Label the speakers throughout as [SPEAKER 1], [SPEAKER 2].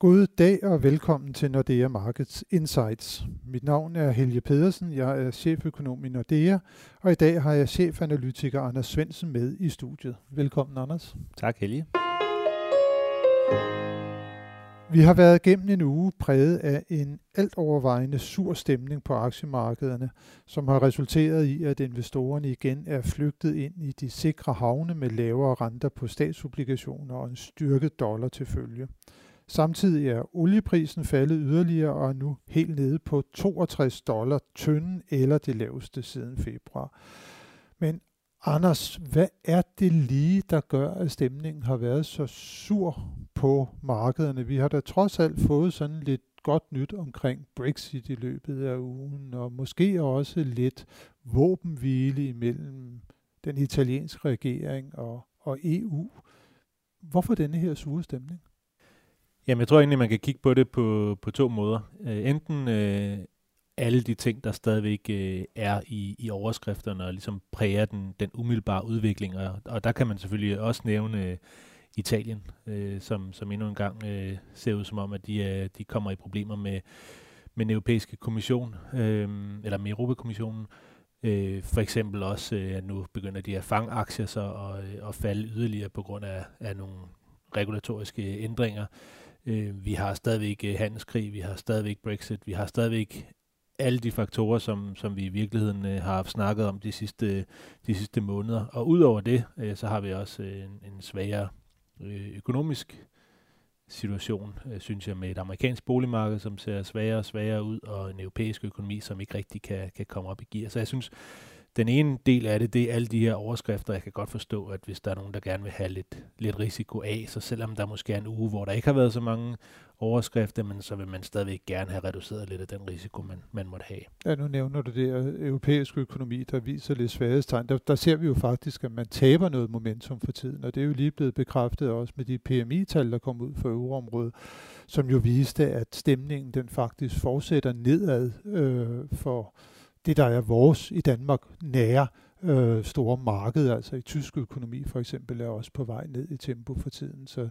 [SPEAKER 1] God dag og velkommen til Nordea Markets Insights. Mit navn er Helge Pedersen, jeg er cheføkonom i Nordea, og i dag har jeg chefanalytiker Anders Svensen med i studiet. Velkommen Anders.
[SPEAKER 2] Tak Helge.
[SPEAKER 1] Vi har været gennem en uge præget af en alt overvejende sur stemning på aktiemarkederne, som har resulteret i, at investorerne igen er flygtet ind i de sikre havne med lavere renter på statsobligationer og en styrket dollar til følge. Samtidig er olieprisen faldet yderligere og er nu helt nede på 62 dollar tynden eller det laveste siden februar. Men Anders, hvad er det lige, der gør, at stemningen har været så sur på markederne? Vi har da trods alt fået sådan lidt godt nyt omkring Brexit i løbet af ugen, og måske også lidt våbenhvile imellem den italienske regering og, og EU. Hvorfor denne her sure stemning?
[SPEAKER 2] Jamen, jeg tror egentlig, man kan kigge på det på, på to måder. Øh, enten øh, alle de ting, der stadigvæk øh, er i, i overskrifterne og ligesom præger den, den umiddelbare udvikling. Og, og der kan man selvfølgelig også nævne øh, Italien, øh, som, som endnu en gang øh, ser ud som om, at de, øh, de kommer i problemer med, med den europæiske kommission, øh, eller med Europakommissionen. Øh, for eksempel også, øh, at nu begynder de at fange aktier så og, øh, og falde yderligere på grund af, af nogle regulatoriske ændringer. Øh, Øh, vi har stadigvæk øh, handelskrig, vi har stadigvæk Brexit, vi har stadigvæk alle de faktorer, som, som vi i virkeligheden øh, har snakket om de sidste, de sidste måneder. Og udover det, øh, så har vi også øh, en, en svagere øh, økonomisk situation, øh, synes jeg, med et amerikansk boligmarked, som ser svagere og svagere ud, og en europæisk økonomi, som ikke rigtig kan, kan komme op i gear. Så jeg synes, den ene del af det, det er alle de her overskrifter. Jeg kan godt forstå, at hvis der er nogen, der gerne vil have lidt, lidt risiko af, så selvom der måske er en uge, hvor der ikke har været så mange overskrifter, men så vil man stadigvæk gerne have reduceret lidt af den risiko, man, man måtte have.
[SPEAKER 1] Ja, nu nævner du det europæiske økonomi, der viser lidt svaghedstegn. Der, der ser vi jo faktisk, at man taber noget momentum for tiden, og det er jo lige blevet bekræftet også med de PMI-tal, der kom ud for euroområdet, som jo viste, at stemningen den faktisk fortsætter nedad øh, for det, der er vores i Danmark nære øh, store marked, altså i tysk økonomi for eksempel, er også på vej ned i tempo for tiden. Så,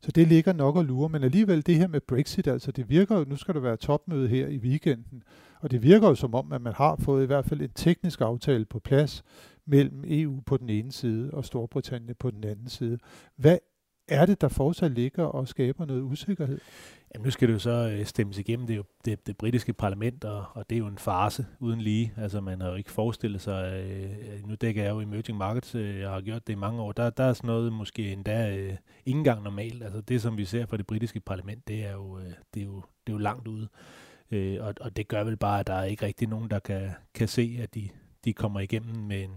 [SPEAKER 1] så det ligger nok og lure. Men alligevel det her med Brexit, altså det virker jo, nu skal der være topmøde her i weekenden, og det virker jo som om, at man har fået i hvert fald en teknisk aftale på plads mellem EU på den ene side og Storbritannien på den anden side. Hvad er det, der fortsat ligger og skaber noget usikkerhed?
[SPEAKER 2] Jamen, nu skal det jo så øh, stemmes igennem. Det er jo det, det britiske parlament, og, og det er jo en farse uden lige. Altså, man har jo ikke forestillet sig... Øh, øh, nu dækker jeg jo emerging markets, øh, jeg har gjort det i mange år. Der, der er sådan noget måske endda øh, ikke engang normalt. Altså, det, som vi ser fra det britiske parlament, det er jo, øh, det er jo, det er jo langt ude. Øh, og, og det gør vel bare, at der er ikke rigtig nogen, der kan, kan se, at de, de kommer igennem med en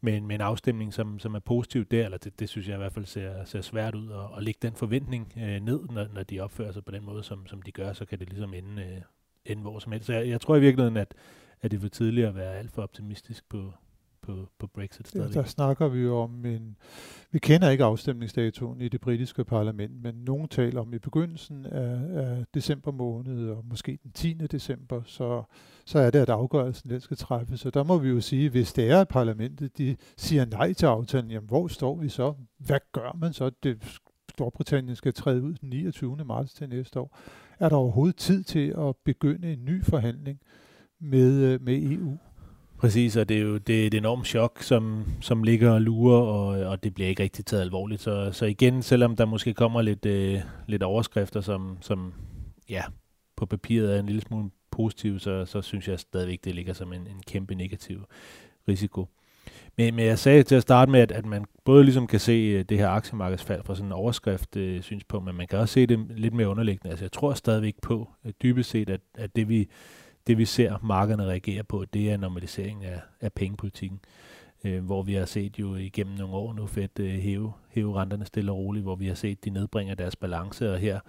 [SPEAKER 2] med en, med en afstemning, som, som er positiv der, eller det, det synes jeg i hvert fald ser, ser svært ud, at, at lægge den forventning øh, ned, når, når de opfører sig på den måde, som, som de gør, så kan det ligesom ende, øh, ende hvor som helst. Så jeg, jeg tror i virkeligheden, at, at det er for tidligt at være alt for optimistisk på, på, på Brexit
[SPEAKER 1] stadig. Ja, der snakker vi jo om en... Vi kender ikke afstemningsdatoen i det britiske parlament, men nogen taler om i begyndelsen af, af december måned, og måske den 10. december, så, så er det, at afgørelsen den skal træffes. Så der må vi jo sige, hvis det er, at parlamentet de siger nej til aftalen, jamen hvor står vi så? Hvad gør man så? Det, Storbritannien skal træde ud den 29. marts til næste år. Er der overhovedet tid til at begynde en ny forhandling med, med EU?
[SPEAKER 2] Præcis, og det er jo det er et enormt chok, som, som ligger og lurer, og, og det bliver ikke rigtig taget alvorligt. Så, så igen, selvom der måske kommer lidt, øh, lidt overskrifter, som, som ja, på papiret er en lille smule positive, så, så synes jeg stadigvæk, det ligger som en, en kæmpe negativ risiko. Men, men jeg sagde til at starte med, at, at man både ligesom kan se øh, det her aktiemarkedsfald fra sådan en overskrift øh, synspunkt, men man kan også se det lidt mere underliggende. Altså jeg tror stadigvæk på, at dybest set, at, at det vi det vi ser markederne reagere på, det er normalisering af, af pengepolitikken. Øh, hvor vi har set jo igennem nogle år nu fedt øh, hæve, hæve renterne stille og roligt, hvor vi har set, de nedbringer deres balance, og her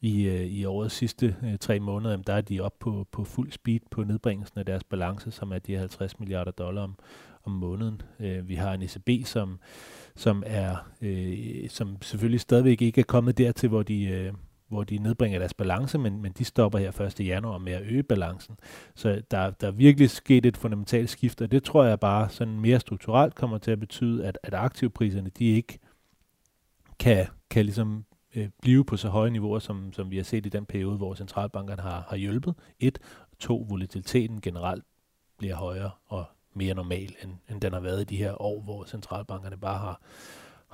[SPEAKER 2] i, øh, i årets sidste øh, tre måneder, jamen, der er de op på, på fuld speed på nedbringelsen af deres balance, som er de 50 milliarder dollar om, om måneden. Øh, vi har en ECB, som, som er øh, som selvfølgelig stadigvæk ikke er kommet dertil, hvor de, øh, hvor de nedbringer deres balance, men, men de stopper her 1. januar med at øge balancen. Så der, der er virkelig sket et fundamentalt skift, og det tror jeg bare sådan mere strukturelt kommer til at betyde, at, at aktivpriserne de ikke kan, kan ligesom øh, blive på så høje niveauer, som, som vi har set i den periode, hvor centralbankerne har, har hjulpet. Et. To, volatiliteten generelt bliver højere og mere normal, end, end den har været i de her år, hvor centralbankerne bare har,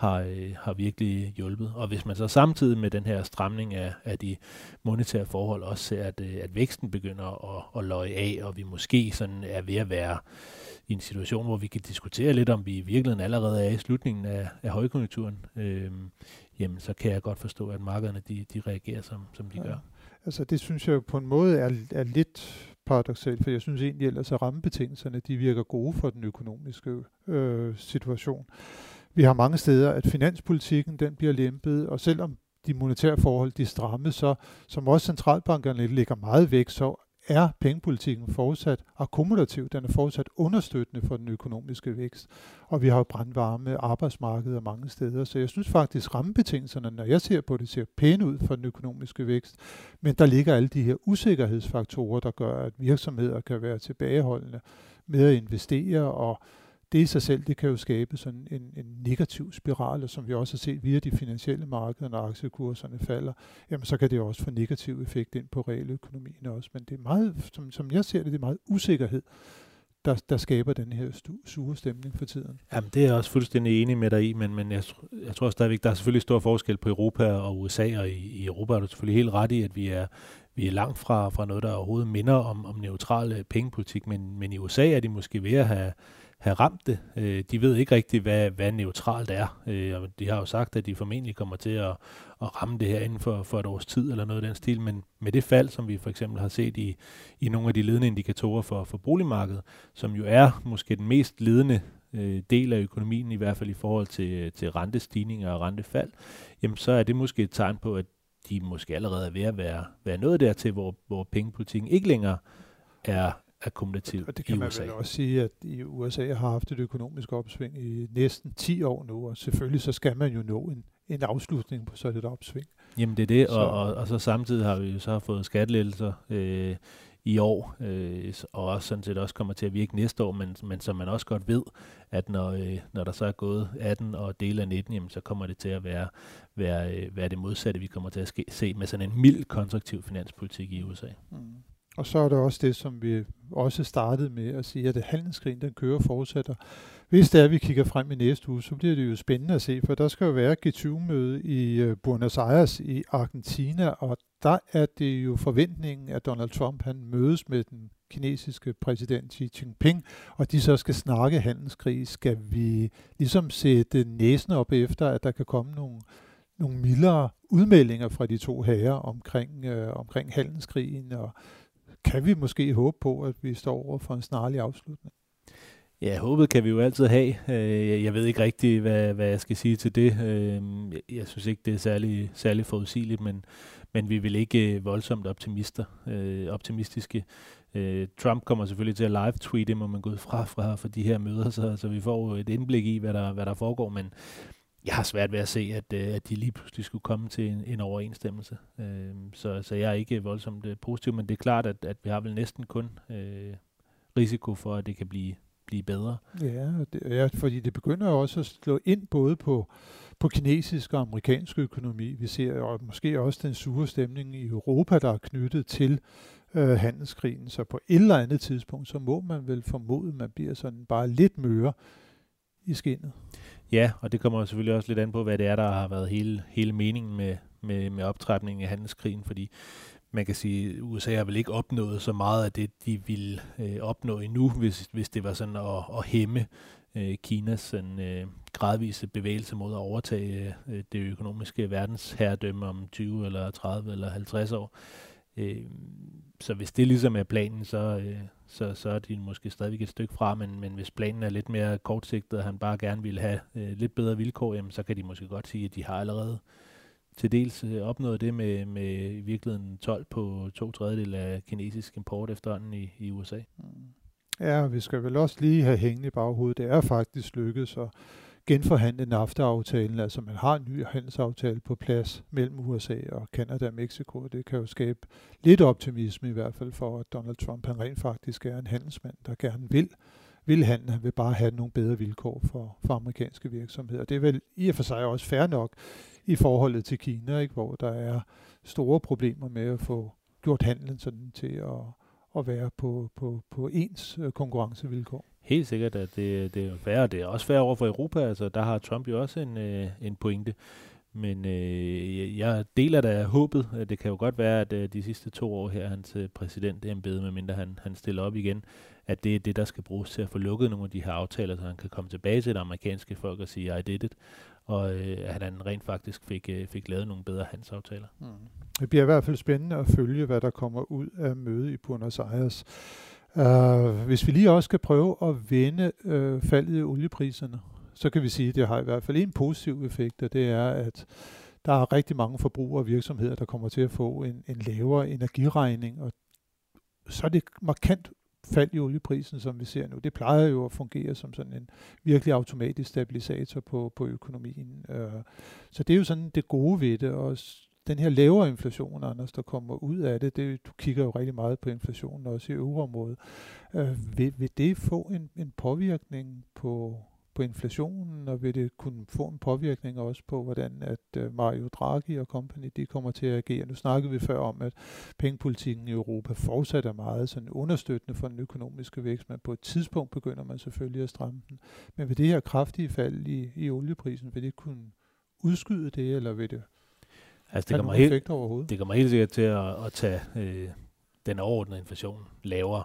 [SPEAKER 2] har, øh, har virkelig hjulpet. Og hvis man så samtidig med den her stramning af, af de monetære forhold også ser, at, øh, at væksten begynder at, at løje af, og vi måske sådan er ved at være i en situation, hvor vi kan diskutere lidt, om vi i virkeligheden allerede er i slutningen af, af højkonjunkturen, øh, jamen så kan jeg godt forstå, at markederne de, de reagerer, som, som de ja. gør.
[SPEAKER 1] Altså det synes jeg på en måde er, er lidt paradoxalt, for jeg synes egentlig ellers, at rammebetingelserne de virker gode for den økonomiske øh, situation. Vi har mange steder, at finanspolitikken den bliver lempet, og selvom de monetære forhold de strammes, så som også centralbankerne ligger meget væk, så er pengepolitikken fortsat akkumulativ. Den er fortsat understøttende for den økonomiske vækst. Og vi har jo brandvarme arbejdsmarkeder mange steder. Så jeg synes faktisk, rammebetingelserne, når jeg ser på det, ser pæne ud for den økonomiske vækst. Men der ligger alle de her usikkerhedsfaktorer, der gør, at virksomheder kan være tilbageholdende med at investere og det i sig selv, det kan jo skabe sådan en, en negativ spiral, og som vi også har set via de finansielle markeder, når aktiekurserne falder, jamen så kan det også få negativ effekt ind på realøkonomien også. Men det er meget, som, som jeg ser det, det er meget usikkerhed, der, der skaber den her stu, sure stemning for tiden.
[SPEAKER 2] Jamen, det er jeg også fuldstændig enig med dig i, men, men jeg, jeg tror stadigvæk, der er selvfølgelig stor forskel på Europa og USA, og i, i Europa er du selvfølgelig helt ret i, at vi er, vi er langt fra, fra noget, der overhovedet minder om, om neutral øh, pengepolitik, men, men i USA er de måske ved at have, have ramt det. Øh, de ved ikke rigtigt, hvad, hvad neutralt er. Øh, og de har jo sagt, at de formentlig kommer til at, at ramme det her inden for, for et års tid eller noget af den stil. Men med det fald, som vi for eksempel har set i, i nogle af de ledende indikatorer for, for boligmarkedet, som jo er måske den mest ledende øh, del af økonomien, i hvert fald i forhold til, til rentestigninger og rentefald, jamen så er det måske et tegn på, at de måske allerede er ved at være, være noget dertil, hvor, hvor pengepolitikken ikke længere er, akkumulativt
[SPEAKER 1] Og det kan
[SPEAKER 2] i
[SPEAKER 1] man
[SPEAKER 2] USA.
[SPEAKER 1] vel også sige, at i USA har haft et økonomisk opsving i næsten 10 år nu, og selvfølgelig så skal man jo nå en, en afslutning på sådan et opsving.
[SPEAKER 2] Jamen det er det, og, og, og så samtidig har vi jo så fået skattelettelser øh, i år, øh, og også sådan set også kommer til at virke næste år, men, men som man også godt ved, at når, øh, når der så er gået 18 og del af 19, jamen, så kommer det til at være, være, øh, være det modsatte, vi kommer til at ske, se med sådan en mild konstruktiv finanspolitik i USA. Mm.
[SPEAKER 1] Og så er der også det, som vi også startede med at sige, at handelskrigen den kører fortsætter. Hvis det er, at vi kigger frem i næste uge, så bliver det jo spændende at se, for der skal jo være G20-møde i øh, Buenos Aires i Argentina, og der er det jo forventningen, at Donald Trump han mødes med den kinesiske præsident Xi Jinping, og de så skal snakke handelskrig. Skal vi ligesom sætte næsen op efter, at der kan komme nogle, nogle mildere udmeldinger fra de to herrer omkring, øh, omkring handelskrigen og kan vi måske håbe på, at vi står over for en snarlig afslutning?
[SPEAKER 2] Ja, håbet kan vi jo altid have. Øh, jeg ved ikke rigtig, hvad, hvad jeg skal sige til det. Øh, jeg synes ikke, det er særlig, særlig forudsigeligt, men, men vi vil ikke øh, voldsomt optimister, optimistiske. Trump kommer selvfølgelig til at live-tweete, må man gå fra, fra for de her møder, så, så vi får et indblik i, hvad der, hvad der foregår, men jeg har svært ved at se, at, øh, at de lige pludselig skulle komme til en, en overensstemmelse. Øh, så, så jeg er ikke voldsomt øh, positiv, men det er klart, at, at vi har vel næsten kun øh, risiko for, at det kan blive, blive bedre.
[SPEAKER 1] Ja, det, ja, fordi det begynder også at slå ind både på, på kinesisk og amerikansk økonomi. Vi ser og måske også den sure stemning i Europa, der er knyttet til øh, handelskrigen. Så på et eller andet tidspunkt, så må man vel formode, at man bliver sådan bare lidt møre i skinnet.
[SPEAKER 2] Ja, og det kommer selvfølgelig også lidt an på, hvad det er, der har været hele, hele meningen med, med, med optrapningen af handelskrigen, fordi man kan sige, at USA har vel ikke opnået så meget af det, de ville øh, opnå endnu, hvis, hvis det var sådan at, at hæmme øh, Kinas sådan, øh, gradvise bevægelse mod at overtage øh, det økonomiske verdensherredømme om 20 eller 30 eller 50 år. Øh, så hvis det ligesom er planen, så, øh, så, så er de måske stadigvæk et stykke fra, men, men hvis planen er lidt mere kortsigtet, og han bare gerne vil have øh, lidt bedre vilkår, jamen, så kan de måske godt sige, at de har allerede til dels øh, opnået det med, med i virkeligheden 12 på to tredjedel af kinesisk import efterhånden i, i USA. Mm.
[SPEAKER 1] Ja, vi skal vel også lige have hængende i baghovedet. Det er faktisk lykkedes at genforhandle NAFTA-aftalen, altså man har en ny handelsaftale på plads mellem USA og Kanada og Mexico. Det kan jo skabe lidt optimisme i hvert fald for, at Donald Trump han rent faktisk er en handelsmand, der gerne vil vil handle. Han vil bare have nogle bedre vilkår for, for amerikanske virksomheder. Det er vel i og for sig også fair nok i forholdet til Kina, ikke? hvor der er store problemer med at få gjort handlen sådan til at, at være på, på, på ens øh, konkurrencevilkår.
[SPEAKER 2] Helt sikkert, at det, det er værre. Det er også værre over for Europa. Altså, der har Trump jo også en, øh, en pointe. Men øh, jeg deler da håbet. Det kan jo godt være, at øh, de sidste to år her, hans øh, præsident embede, medmindre han, han stiller op igen, at det er det, der skal bruges til at få lukket nogle af de her aftaler, så han kan komme tilbage til det amerikanske folk og sige, I did it, og øh, at han rent faktisk fik, øh, fik lavet nogle bedre handelsaftaler. Mm.
[SPEAKER 1] Det bliver i hvert fald spændende at følge, hvad der kommer ud af mødet i Buenos Aires. Uh, hvis vi lige også skal prøve at vende uh, faldet i oliepriserne, så kan vi sige, at det har i hvert fald en positiv effekt, og det er, at der er rigtig mange forbrugere og virksomheder, der kommer til at få en, en lavere energiregning, og så er det markant fald i olieprisen, som vi ser nu. Det plejer jo at fungere som sådan en virkelig automatisk stabilisator på, på økonomien. Øh, så det er jo sådan det gode ved det, og den her lavere inflation, Anders, der kommer ud af det, det du kigger jo rigtig meget på inflationen også i øvre øh, vil, vil det få en, en påvirkning på, på inflationen, og vil det kunne få en påvirkning også på, hvordan at uh, Mario Draghi og company, de kommer til at agere. Nu snakkede vi før om, at pengepolitikken i Europa fortsat er meget sådan understøttende for den økonomiske vækst, men på et tidspunkt begynder man selvfølgelig at stramme den. Men ved det her kraftige fald i, i olieprisen, vil det kunne udskyde det, eller vil det
[SPEAKER 2] altså, det kommer, helt, det kommer helt sikkert til at, at tage øh, den overordnede inflation lavere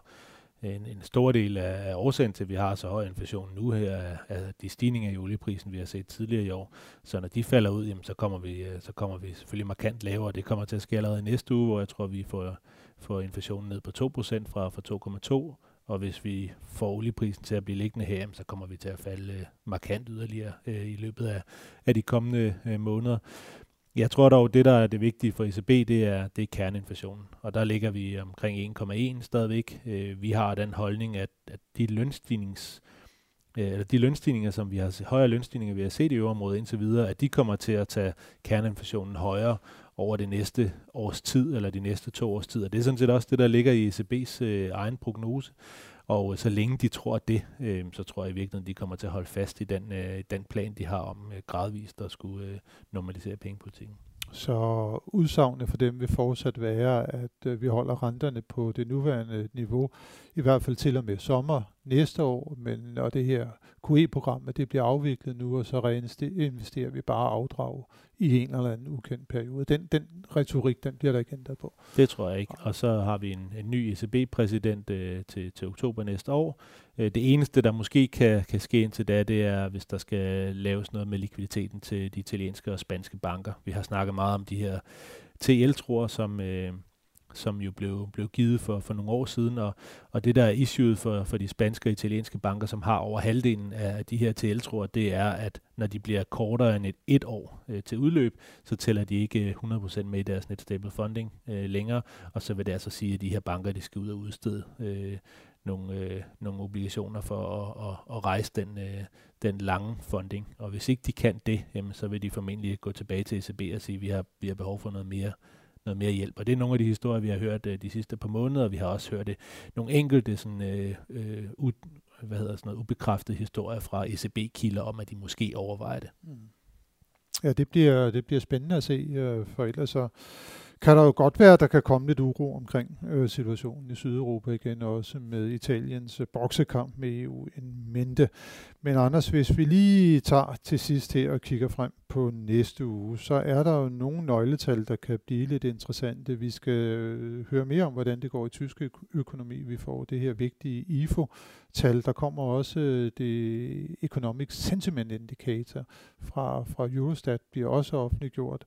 [SPEAKER 2] en, en stor del af, af årsagen til, at vi har så høj inflation nu her, er, er de stigninger i olieprisen, vi har set tidligere i år. Så når de falder ud, jamen, så, kommer vi, øh, så kommer vi selvfølgelig markant lavere. Det kommer til at ske allerede næste uge, hvor jeg tror, vi får, får inflationen ned på 2% fra, fra 2,2 og hvis vi får olieprisen til at blive liggende her, så kommer vi til at falde øh, markant yderligere øh, i løbet af, af de kommende øh, måneder. Jeg tror dog, det der er det vigtige for ECB, det er, det er kerneinflationen. Og der ligger vi omkring 1,1 stadigvæk. Øh, vi har den holdning, at, at de lønstignings øh, eller de lønstigninger, som vi har højere lønstigninger, vi har set i øvrigt indtil videre, at de kommer til at tage kerneinflationen højere over det næste års tid, eller de næste to års tid. Og det er sådan set også det, der ligger i ECB's øh, egen prognose. Og så længe de tror det, øh, så tror jeg i virkeligheden, de kommer til at holde fast i den, øh, den plan, de har om øh, gradvist at skulle øh, normalisere pengepolitikken.
[SPEAKER 1] Så udsagnene for dem vil fortsat være, at øh, vi holder renterne på det nuværende niveau, i hvert fald til og med sommer næste år, men når det her QE-program det bliver afviklet nu, og så reinvesterer vi bare afdrag i en eller anden ukendt periode. Den, den retorik, den bliver der ikke ændret på.
[SPEAKER 2] Det tror jeg ikke. Og så har vi en, en ny ECB-præsident øh, til, til oktober næste år. Øh, det eneste, der måske kan, kan ske indtil da, det er, hvis der skal laves noget med likviditeten til de italienske og spanske banker. Vi har snakket meget om de her TL-tror, som... Øh, som jo blev, blev givet for, for nogle år siden, og, og det der er issuet for, for de spanske og italienske banker, som har over halvdelen af de her TL-tror, det er, at når de bliver kortere end et, et år øh, til udløb, så tæller de ikke øh, 100% med i deres net stable funding øh, længere, og så vil det altså sige, at de her banker, de skal ud og udstede øh, nogle, øh, nogle obligationer for at, at, at rejse den, øh, den lange funding. Og hvis ikke de kan det, jamen, så vil de formentlig gå tilbage til ECB og sige, at vi har, vi har behov for noget mere noget mere hjælp. Og det er nogle af de historier, vi har hørt øh, de sidste par måneder, vi har også hørt det. Nogle enkelte sådan, øh, øh uh, u, hvad hedder sådan noget, ubekræftede historier fra ECB-kilder om, at de måske overvejer det. Mm.
[SPEAKER 1] Ja, det bliver, det bliver spændende at se, øh, for ellers så kan der jo godt være, at der kan komme lidt uro omkring øh, situationen i Sydeuropa igen, også med Italiens øh, boksekamp med EU en mente. Men Anders, hvis vi lige tager til sidst her og kigger frem på næste uge, så er der jo nogle nøgletal, der kan blive lidt interessante. Vi skal øh, høre mere om, hvordan det går i tysk økonomi. Vi får det her vigtige IFO-tal. Der kommer også øh, det Economic Sentiment Indicator fra, fra Eurostat, bliver også offentliggjort.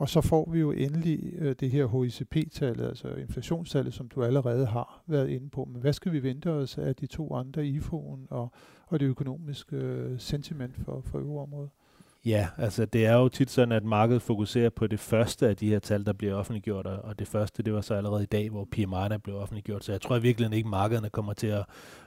[SPEAKER 1] Og så får vi jo endelig øh, det her HICP-tallet, altså inflationstallet, som du allerede har været inde på. Men hvad skal vi vente os af de to andre, IFO'en og, og det økonomiske øh, sentiment for, for øvreområdet?
[SPEAKER 2] Ja, altså det er jo tit sådan, at markedet fokuserer på det første af de her tal, der bliver offentliggjort, og det første, det var så allerede i dag, hvor PMI'erne blev offentliggjort, så jeg tror virkelig ikke, at markederne kommer til at,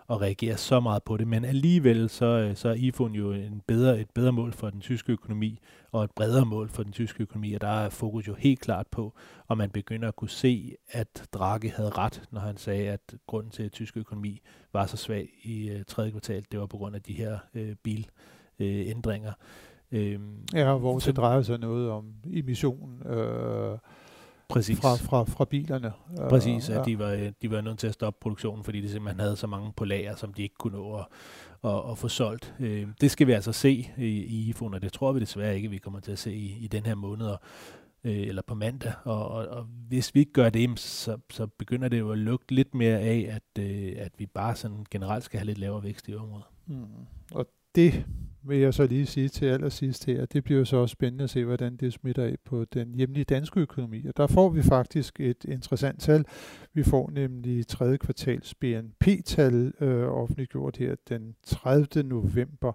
[SPEAKER 2] at reagere så meget på det, men alligevel så, øh, så er iPhone jo en bedre, et bedre mål for den tyske økonomi, og et bredere mål for den tyske økonomi, og der er fokus jo helt klart på, om man begynder at kunne se, at Draghi havde ret, når han sagde, at grunden til, at tysk økonomi var så svag i uh, tredje kvartal, det var på grund af de her øh, bilændringer. Øh,
[SPEAKER 1] Øhm, ja, hvor så, det drejer sig noget om emission øh,
[SPEAKER 2] præcis.
[SPEAKER 1] Fra, fra, fra bilerne.
[SPEAKER 2] Præcis, at ja. de, var, de var nødt til at stoppe produktionen, fordi de simpelthen havde så mange på lager, som de ikke kunne nå at, at, at få solgt. Øh, det skal vi altså se i, i iPhone, og det tror vi desværre ikke, vi kommer til at se i, i den her måned. Og, øh, eller på mandag. Og, og, og hvis vi ikke gør det, så, så begynder det jo at lugte lidt mere af, at, øh, at vi bare sådan generelt skal have lidt lavere vækst i området. Mm.
[SPEAKER 1] Og det vil jeg så lige sige til allersidst her, det bliver så også spændende at se, hvordan det smitter af på den hjemlige danske økonomi. Og der får vi faktisk et interessant tal. Vi får nemlig tredje kvartals BNP-tal øh, offentliggjort her den 30. november.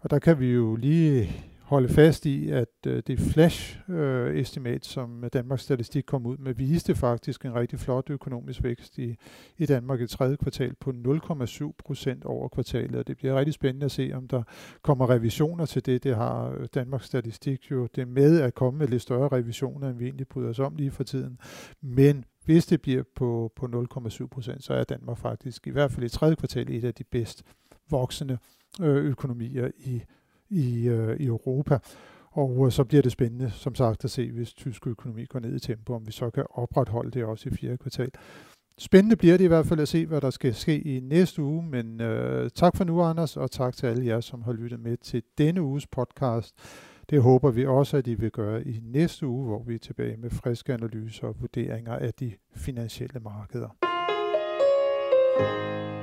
[SPEAKER 1] Og der kan vi jo lige holde fast i, at øh, det flash-estimat, øh, som Danmarks Statistik kom ud med, viste faktisk en rigtig flot økonomisk vækst i, i Danmark i tredje kvartal på 0,7 procent over kvartalet. Og det bliver rigtig spændende at se, om der kommer revisioner til det. Det har øh, Danmarks Statistik jo det med at komme med lidt større revisioner, end vi egentlig bryder os om lige for tiden. Men hvis det bliver på, på 0,7 procent, så er Danmark faktisk i hvert fald i tredje kvartal et af de bedst voksende øh, økonomier i i, øh, i Europa. Og øh, så bliver det spændende, som sagt, at se, hvis tysk økonomi går ned i tempo, om vi så kan opretholde det også i fjerde kvartal. Spændende bliver det i hvert fald at se, hvad der skal ske i næste uge, men øh, tak for nu, Anders, og tak til alle jer, som har lyttet med til denne uges podcast. Det håber vi også, at I vil gøre i næste uge, hvor vi er tilbage med friske analyser og vurderinger af de finansielle markeder. thank you